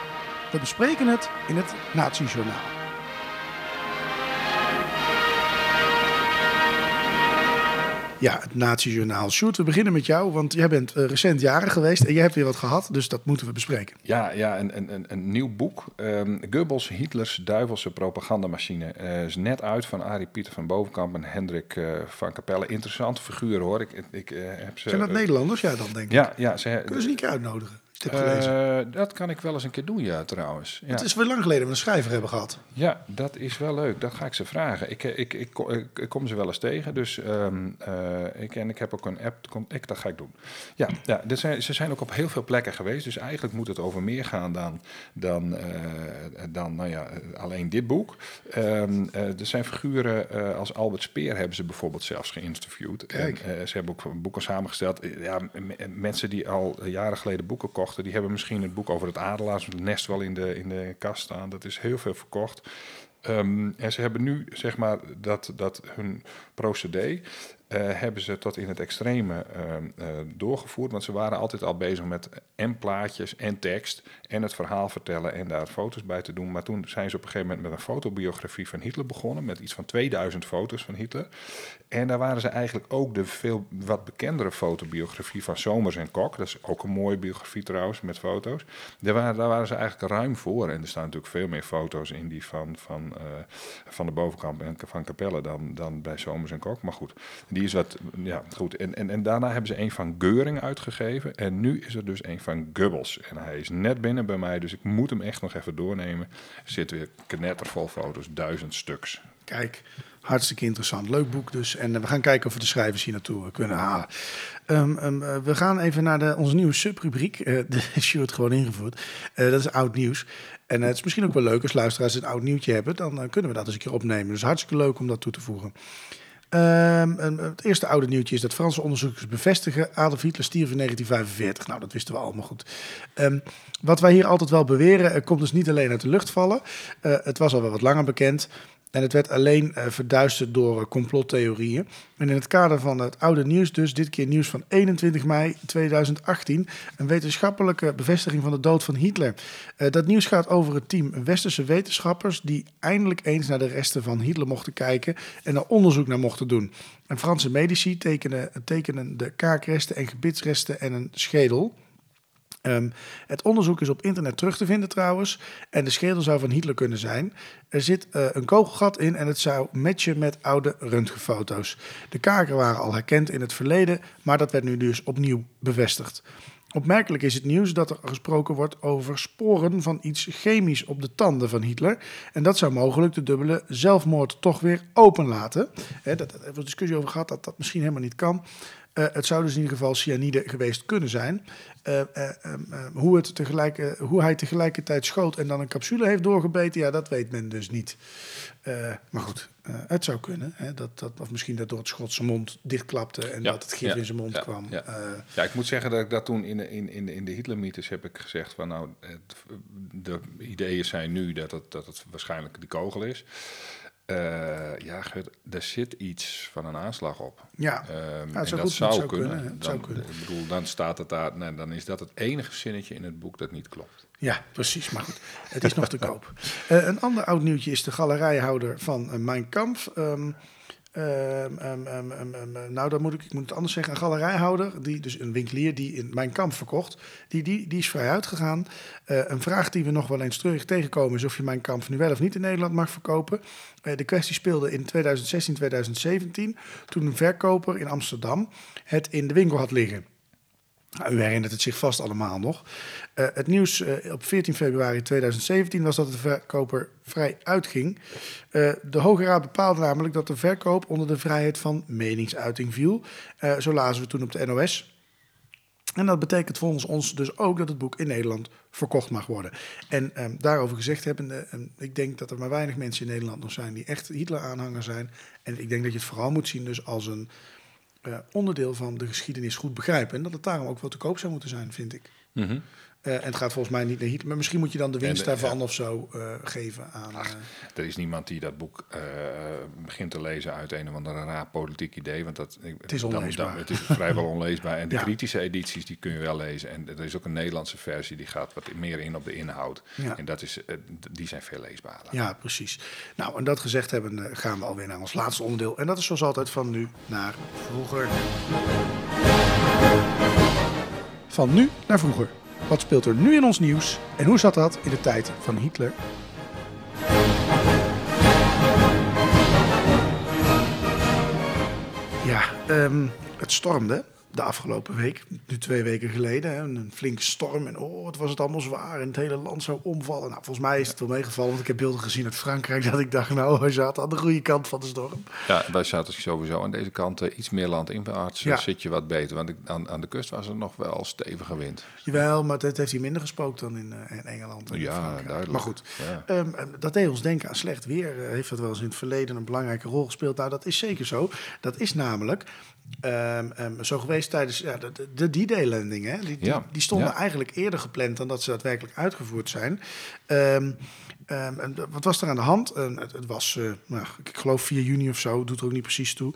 We bespreken het in het Nazi-journaal. Ja, het Nazi-journaal. Sjoerd, we beginnen met jou, want jij bent eh, recent jaren geweest en jij hebt weer wat gehad, dus dat moeten we bespreken. Ja, ja een, een, een, nieuw boek. Ehm Goebbels, Hitlers duivelse propagandamachine. Eh, is net uit van Arie Pieter van Bovenkamp en Hendrik eh, van Capelle. Interessante figuren hoor. Ik, ik heb ze, Zijn dat Nederlanders? Ja, dan denk ik. Ja, ja ze, Kunnen ze niet uitnodigen? Gelezen. Eh, dat kan ik wel eens een keer doen, ja, trouwens. Ja. Het is wel lang geleden dat we een schrijver hebben gehad. Ja, dat is wel leuk. Dat ga ik ze vragen. Ik, ik, ik, kom- ik, ik kom ze wel eens tegen. Dus ehm, eh, ik, en ik heb ook een app. Ik, dat ga ik doen. Ja, ja dit zijn, ze zijn ook op heel veel plekken geweest. Dus eigenlijk moet het over meer gaan dan, dan, eh, dan nou ja, alleen dit boek. Ehm, eh, er zijn figuren eh, als Albert Speer hebben ze bijvoorbeeld zelfs geïnterviewd. Kijk. En, eh, ze hebben ook boeken samengesteld. Eh, Ja, mensen die al jaren geleden boeken kochten Die hebben misschien het boek over het adelaarsnest wel in de, in de kast staan. Dat is heel veel verkocht. Ehm, en ze hebben nu, zeg maar, dat, dat hun procedé hebben ze tot in het extreme ehm, eh, doorgevoerd. Want ze waren altijd al bezig met en plaatjes en tekst en het verhaal vertellen en daar foto's bij te doen. Maar toen zijn ze op een gegeven moment met een fotobiografie van Hitler begonnen, met iets van 2000 foto's van Hitler. En daar waren ze eigenlijk ook de veel wat bekendere fotobiografie van Somers en Kok. Dat is ook een mooie biografie trouwens, met foto's. Daar waren, daar waren ze eigenlijk ruim voor. En er staan natuurlijk veel meer foto's in die van, van, uh, van de bovenkant en van Capelle dan, dan bij Somers en Kok. Maar goed, is wat, ja, goed. En, en, en daarna hebben ze een van Geuring uitgegeven. En nu is er dus een van Goebbels. En hij is net binnen bij mij, dus ik moet hem echt nog even doornemen. Er zit weer knettervol foto's, duizend stuks. Kijk, hartstikke interessant. Leuk boek dus. En uh, we gaan kijken of we de schrijvers hier naartoe kunnen halen. Um, um, uh, we gaan even naar de, onze nieuwe subrubriek. Uh, *laughs* de Stuart gewoon ingevoerd. dat is oud nieuws. En het is misschien ook wel leuk als luisteraars een oud nieuwtje hebben. Dan kunnen we dat eens een keer opnemen. Dus hartstikke leuk om dat toe te voegen. Um, het eerste oude nieuwtje is dat Franse onderzoekers bevestigen... Adolf Hitler stierf in 1945. Nou, dat wisten we allemaal goed. Um, wat wij hier altijd wel beweren, komt dus niet alleen uit de lucht vallen. Uh, het was al wel wat langer bekend. En het werd alleen uh, verduisterd door uh, complottheorieën. En in het kader van het oude nieuws dus, dit keer nieuws van 21 mei 2018... een wetenschappelijke bevestiging van de dood van Hitler. Uh, dat nieuws gaat over het team westerse wetenschappers... die eindelijk eens naar de resten van Hitler mochten kijken... en er onderzoek naar mochten doen. En Franse medici tekenen, tekenen de kaakresten en gebitsresten en een schedel... Um, het onderzoek is op internet terug te vinden trouwens. En de schedel zou van Hitler kunnen zijn. Er zit uh, een kogelgat in en het zou matchen met oude röntgenfoto's. De kaken waren al herkend in het verleden, maar dat werd nu dus opnieuw bevestigd. Opmerkelijk is het nieuws dat er gesproken wordt over sporen van iets chemisch op de tanden van Hitler. En dat zou mogelijk de dubbele zelfmoord toch weer openlaten. He, daar hebben we discussie over gehad dat dat misschien helemaal niet kan. Uh, het zou dus in ieder geval cyanide geweest kunnen zijn. Uh, uh, hoe, het tegelijk, hoe hij tegelijkertijd schoot en dan een capsule heeft doorgebeten, ja, dat weet men dus niet. maar goed, het zou kunnen. Hè, dat, dat, of misschien dat door het schot zijn mond dichtklapte en Ja, dat het gif ja, in zijn mond ja, kwam. Ja. Eh, ja, ik moet zeggen dat ik dat toen in de, in, in, in de Hitlermythes heb ik gezegd van nou, het, de ideeën zijn nu dat het, dat het waarschijnlijk de kogel is. Eh, ja, er zit iets van een aanslag op. ja, Ehm, en dat zou, kunnen. dan, zou kunnen. Ik bedoel, dan staat het daar. Nee, dan is dat het enige zinnetje in het boek dat niet klopt. Ja, precies. Maar goed, het is nog te koop. *laughs* Eh, een ander oud nieuwtje is de galerijhouder van uh, Mijn Kamp. Ehm, ehm, ehm, ehm, nou, dan moet ik, ik moet het anders zeggen. Een galerijhouder, die, dus een winkelier die in Mijn Kamp verkocht, die, die, die is vrij uitgegaan. Eh, een vraag die we nog wel eens terug tegenkomen is of je Mijn Kamp nu wel of niet in Nederland mag verkopen. Eh, de kwestie speelde in 2016, 2017, toen een verkoper in Amsterdam het in de winkel had liggen. Nou, u herinnert het zich vast allemaal nog. Uh, het nieuws uh, op 14 februari 2017 was dat de verkoper vrij uitging. Uh, de Hoge Raad bepaalde namelijk dat de verkoop onder de vrijheid van meningsuiting viel. zo lazen we toen op de NOS. En dat betekent volgens ons dus ook dat het boek in Nederland verkocht mag worden. En um, daarover gezegd hebbende, um, ik denk dat er maar weinig mensen in Nederland nog zijn die echt Hitler-aanhanger zijn. En ik denk dat je het vooral moet zien dus als een onderdeel van de geschiedenis goed begrijpen. En dat het daarom ook wel te koop zou moeten zijn, vind ik. -hmm. Uh, en het gaat volgens mij niet naar Hitler. Maar misschien moet je dan de winst En, daarvan ja. of zo uh, geven aan... Ach, er is niemand die dat boek uh, begint te lezen uit een of ander raar politiek idee. Want dat, het is onleesbaar. Dan, dan, het is vrijwel *laughs* onleesbaar. En de Ja. kritische edities die kun je wel lezen. En er is ook een Nederlandse versie die gaat wat meer in op de inhoud. Ja. En dat is, eh, die zijn veel leesbaarder. Ja, precies. Nou, en dat gezegd hebben, eh, gaan we alweer naar ons laatste onderdeel. En dat is zoals altijd van nu naar vroeger. Van nu naar vroeger. Wat speelt er nu in ons nieuws en hoe zat dat in de tijd van Hitler? Ja, um, het stormde de afgelopen week, nu twee weken geleden. Hè, een flinke storm en oh, wat was het allemaal zwaar en het hele land zou omvallen. Nou, volgens mij is het wel meegevallen, want ik heb beelden gezien uit Frankrijk dat ik dacht, nou, hij zat aan de goede kant van de storm. Ja, wij zaten sowieso aan deze kant uh, iets meer land inwaarts, Ja. zit je wat beter. Want ik, aan, aan de kust was er nog wel stevige wind. Jawel, maar het heeft hier minder gespookt dan in, eh, in Engeland. en in Ja, duidelijk. Maar goed, Ja. Ehm, eh, dat deed ons denken aan slecht weer. Eh, heeft dat wel eens in het verleden een belangrijke rol gespeeld? Nou, dat is zeker zo. Dat is namelijk ehm, ehm, zo geweest tijdens ja, de, D-Day-landing. Hè? Die, die, Ja, die stonden ja. eigenlijk eerder gepland dan dat ze daadwerkelijk uitgevoerd zijn. Ehm, en wat was er aan de hand? Het, het was, eh, nou, ik geloof 4 juni of zo, doet er ook niet precies toe.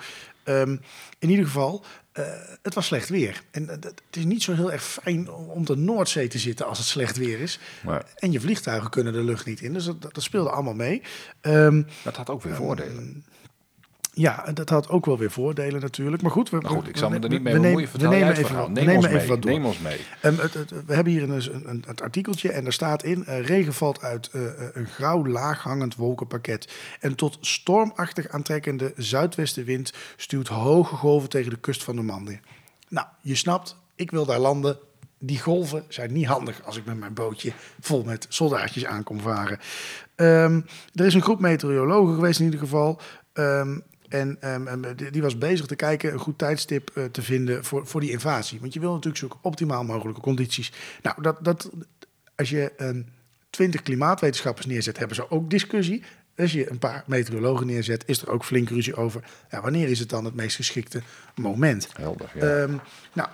In ieder geval, eh, het was slecht weer. En eh, het is niet zo heel erg fijn om de Noordzee te zitten als het slecht weer is. Maar En je vliegtuigen kunnen de lucht niet in. Dus dat, dat speelde allemaal mee. Dat had ook weer voordelen. Ja, dat had ook wel weer voordelen natuurlijk. Maar goed, we, goed, ik zal me er niet mee bemoeien. We nemen even, wat- Neem ons nemen even mee. wat door. Neem ons mee. Ehm, het, het- we hebben hier een, een, een, het artikeltje en daar staat in... eh, regen valt uit eh, eh, een grauw laaghangend wolkenpakket. En tot stormachtig aantrekkende zuidwestenwind... stuwt hoge golven tegen de kust van Normandië. Nou, je snapt, ik wil daar landen. Die golven zijn niet handig als ik met mijn bootje vol met soldaatjes aankom varen. Ehm, er is een groep meteorologen geweest in ieder geval... Ehm, en ehm, en die- was bezig te kijken een goed tijdstip eh, te vinden voor, voor die invasie. Want je wil natuurlijk zoeken optimaal mogelijke condities. Nou, dat, dat, als je een twintig klimaatwetenschappers neerzet, hebben ze ook discussie. Als je een paar meteorologen neerzet, is er ook flink ruzie over. Ja, wanneer is het dan het meest geschikte moment? Helder, ja. Ehm, nou,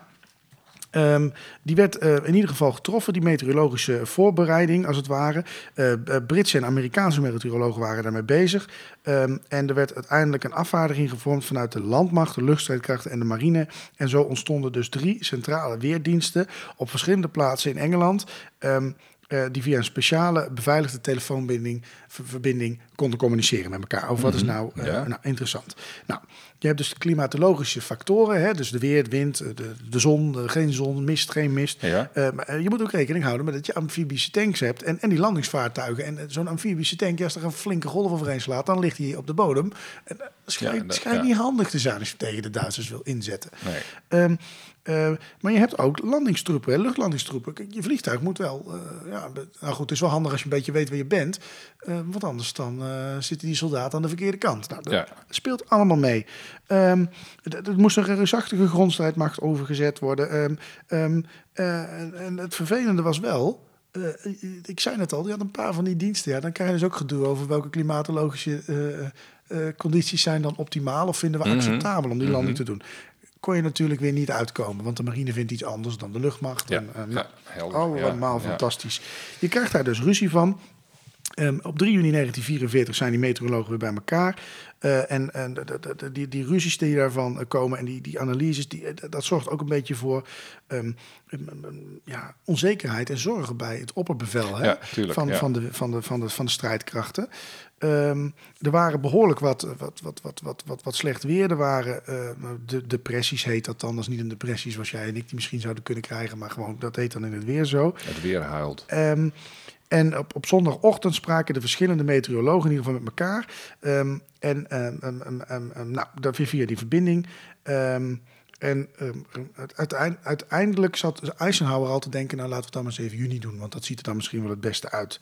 ehm, die werd eh, in ieder geval getroffen, die meteorologische voorbereiding, als het ware. Eh, Britse en Amerikaanse meteorologen waren daarmee bezig. Ehm, en er werd uiteindelijk een afvaardiging gevormd vanuit de landmacht, de luchtstrijdkrachten en de marine. En zo ontstonden dus drie centrale weerdiensten op verschillende plaatsen in Engeland. ehm, eh, die via een speciale beveiligde telefoonverbinding ver- verbinding konden communiceren met elkaar. Over wat is nou, eh, Ja. nou interessant. Nou, je hebt dus de klimatologische factoren, hè, dus de weer, de wind, de, de zon, de, geen zon, mist, geen mist. Ja. Eh, maar eh, je moet ook rekening houden met dat je amfibische tanks hebt en, en die landingsvaartuigen. En eh, zo'n amfibische tank, als er een flinke golf overheen slaat, dan ligt hij op de bodem. En schijnt, Ja, dat- schijnt ja. niet handig te zijn als je tegen de Duitsers wil inzetten. Nee. Ehm, eh, maar je hebt ook landingstroepen, hè, luchtlandingstroepen. Kijk, je vliegtuig moet wel. eh, ja, nou goed, het is wel handig als je een beetje weet waar je bent. eh, want anders dan eh, zitten die soldaten aan de verkeerde kant. Nou, dat Ja. speelt allemaal mee. D- Er moest een reusachtige grondstrijdmacht overgezet worden. Ehm, ehm, eh, en, het vervelende was wel. eh, ik zei het al, je had een paar van die diensten. Ja, dan krijg je dus ook gedoe over welke klimatologische eh, eh, condities zijn dan optimaal of vinden we Mhm. acceptabel om die landing te doen. Kon je natuurlijk weer niet uitkomen, want de marine vindt iets anders dan de luchtmacht. Ja, En, eh, ja, nou, helder. allemaal ja. fantastisch. Je krijgt daar dus ruzie van. Ehm, op 3 juni 1944 zijn die meteorologen weer bij elkaar. Eh, en en de- die, die ruzies die daarvan eh, komen en die, die analyses, die, eh, dat zorgt ook een beetje voor ehm, ja, onzekerheid en zorgen bij het opperbevel hè, Ja, tuurlijk, van, ja. van, de, van, de, van, de, van de strijdkrachten. Ehm, er waren behoorlijk wat, wat, wat, wat, wat, wat, wat slecht weer. Er waren de, depressies, heet dat dan. Dat is niet een depressie zoals jij en ik die misschien zouden kunnen krijgen, maar gewoon dat heet dan in het weer zo. Het weer huilt. En op, op zondagochtend spraken de verschillende meteorologen in ieder geval met elkaar. Ehm, en ehm, nou, via die verbinding. En ehm, uiteind- uiteindelijk zat Eisenhower al te denken... nou, laten we het dan maar eens even juni doen... want dat ziet er dan misschien wel het beste uit.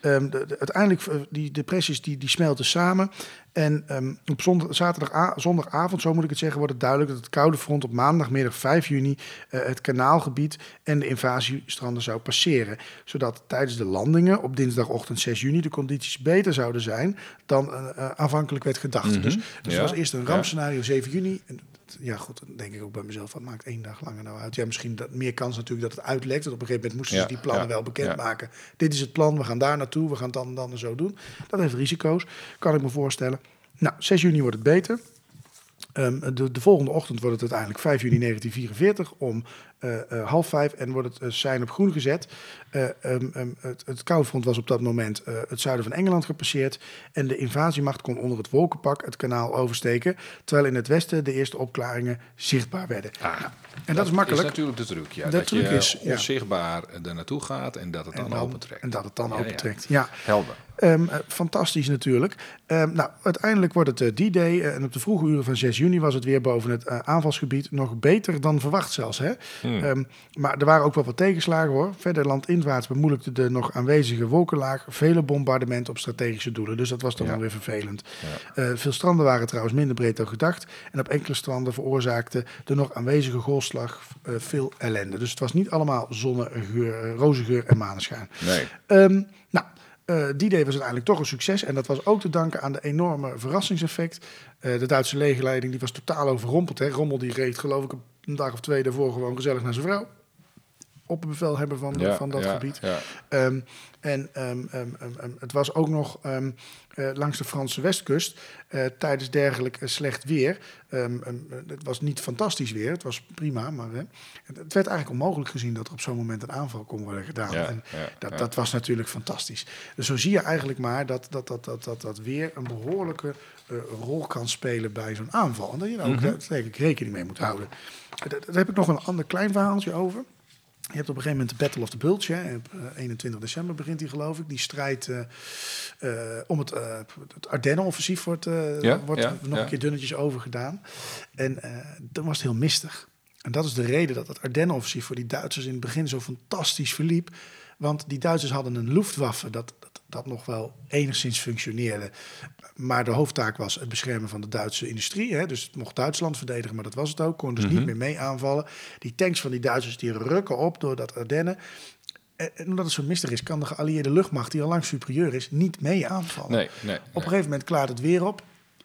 Ehm, de, de- uiteindelijk, eh, die depressies die, die smelten samen... En ehm, op zondag, zaterdag, zondagavond, zo moet ik het zeggen, wordt het duidelijk dat het koude front op maandagmiddag 5 juni eh, het kanaalgebied en de invasiestranden zou passeren. Zodat tijdens de landingen op dinsdagochtend 6 juni de condities beter zouden zijn dan eh, aanvankelijk werd gedacht. Dus, dus Ja. het was eerst een rampscenario 7 juni. En, ja, goed, dan denk ik ook bij mezelf, wat maakt één dag langer nou uit? Ja, misschien dat, meer kans natuurlijk dat het uitlekt. Want op een gegeven moment moesten Ja, ze die plannen ja, wel bekendmaken. Dit is het plan, we gaan daar naartoe, we gaan het dan en dan en zo doen. Dat heeft risico's, kan ik me voorstellen. Nou, 6 juni wordt het beter. Ehm, de, de volgende ochtend wordt het uiteindelijk 5 juni 1944 om eh, eh, half vijf en wordt het eh, sein op groen gezet. Eh, ehm, ehm, het, het koufront was op dat moment het zuiden van Engeland gepasseerd en de invasiemacht kon onder het wolkenpak het kanaal oversteken, terwijl in het westen de eerste opklaringen zichtbaar werden. Ah, Nou, en dat, is makkelijk. is natuurlijk de truc, ja. De dat truc je is, ja. onzichtbaar er naartoe gaat en dat het dan, dan, opentrekt. en dat het dan Ja, ja. opentrekt. Ja. Helder. Fantastisch natuurlijk. Nou, uiteindelijk wordt het eh, D-Day en op de vroege uren van 6 juni was het weer boven het eh, aanvalsgebied nog beter dan verwacht zelfs. Hè? Ehm, maar er waren ook wel wat tegenslagen hoor. Verder landinwaarts bemoeilijkte de nog aanwezige wolkenlaag vele bombardementen op strategische doelen. Dus dat was dan Ja. wel weer vervelend. Eh, veel stranden waren trouwens minder breed dan gedacht. En op enkele stranden veroorzaakte de nog aanwezige golfslag eh, veel ellende. Dus het was niet allemaal zonnegeur, eh, roze geur en maneschijn. Nee. Ehm, nou, Eh, die day was uiteindelijk toch een succes. En dat was ook te danken aan de enorme verrassingseffect. Eh, de Duitse legerleiding die was totaal overrompeld. Hè. Rommel die reed geloof ik een dag of twee daarvoor gewoon gezellig naar zijn vrouw. Opperbevelhebber van, Ja, van dat ja, gebied. ja. Ehm, en ehm, ehm, het was ook nog eh, langs de Franse westkust eh, tijdens dergelijk eh, slecht weer. Het was niet fantastisch weer, het was prima, maar hè, het, werd eigenlijk onmogelijk gezien dat er op zo'n moment een aanval kon worden gedaan. En dat, dat was natuurlijk fantastisch. Dus zo zie je eigenlijk maar dat dat, dat, dat, dat, dat weer een behoorlijke eh, rol kan spelen bij zo'n aanval. En dat je daar ook ik rekening mee moet houden. Daar heb ik nog een ander klein verhaaltje over. Je hebt op een gegeven moment de Battle of the Bulge. Hè. Op, eh, 21 december begint die, geloof ik. Die strijd eh, eh, om het, eh, het Ardennen-offensief wordt, Ja, wordt ja, nog ja. een keer dunnetjes over gedaan. En dan was het heel mistig. En dat is de reden dat het Ardennen-offensief voor die Duitsers in het begin zo fantastisch verliep. Want die Duitsers hadden een Luftwaffe dat, dat, dat nog wel enigszins functioneerde. Maar de hoofdtaak was het beschermen van de Duitse industrie. Hè? Dus het mocht Duitsland verdedigen, maar dat was het ook. Kon dus niet meer mee aanvallen. Die tanks van die Duitsers die rukken op door dat Ardennen. En en omdat het zo mistig is, kan de geallieerde luchtmacht, die al lang superieur is, niet mee aanvallen. Nee, nee. Op een gegeven moment klaart het weer op.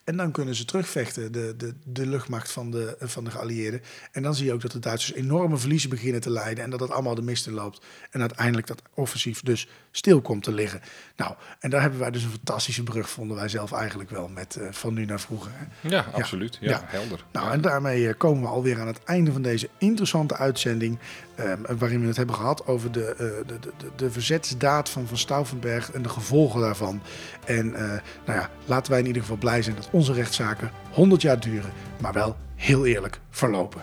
En dan kunnen ze terugvechten, de, de, de luchtmacht van de, van de geallieerden. En dan zie je ook dat de Duitsers enorme verliezen beginnen te lijden. En dat het allemaal de mist in loopt. En uiteindelijk dat offensief dus stil komt te liggen. Nou, en daar hebben wij dus een fantastische brug, vonden wij zelf eigenlijk wel, met eh, van nu naar vroeger. hè. Ja, absoluut. Ja, Ja. helder. Nou, en daarmee eh, komen we alweer aan het einde van deze interessante uitzending. Eh, waarin we het hebben gehad over de, de, de, de, de verzetsdaad van Van Stauffenberg en de gevolgen daarvan. En eh, nou ja, laten wij in ieder geval blij zijn dat onze rechtszaken 100 jaar duren, maar wel heel eerlijk verlopen.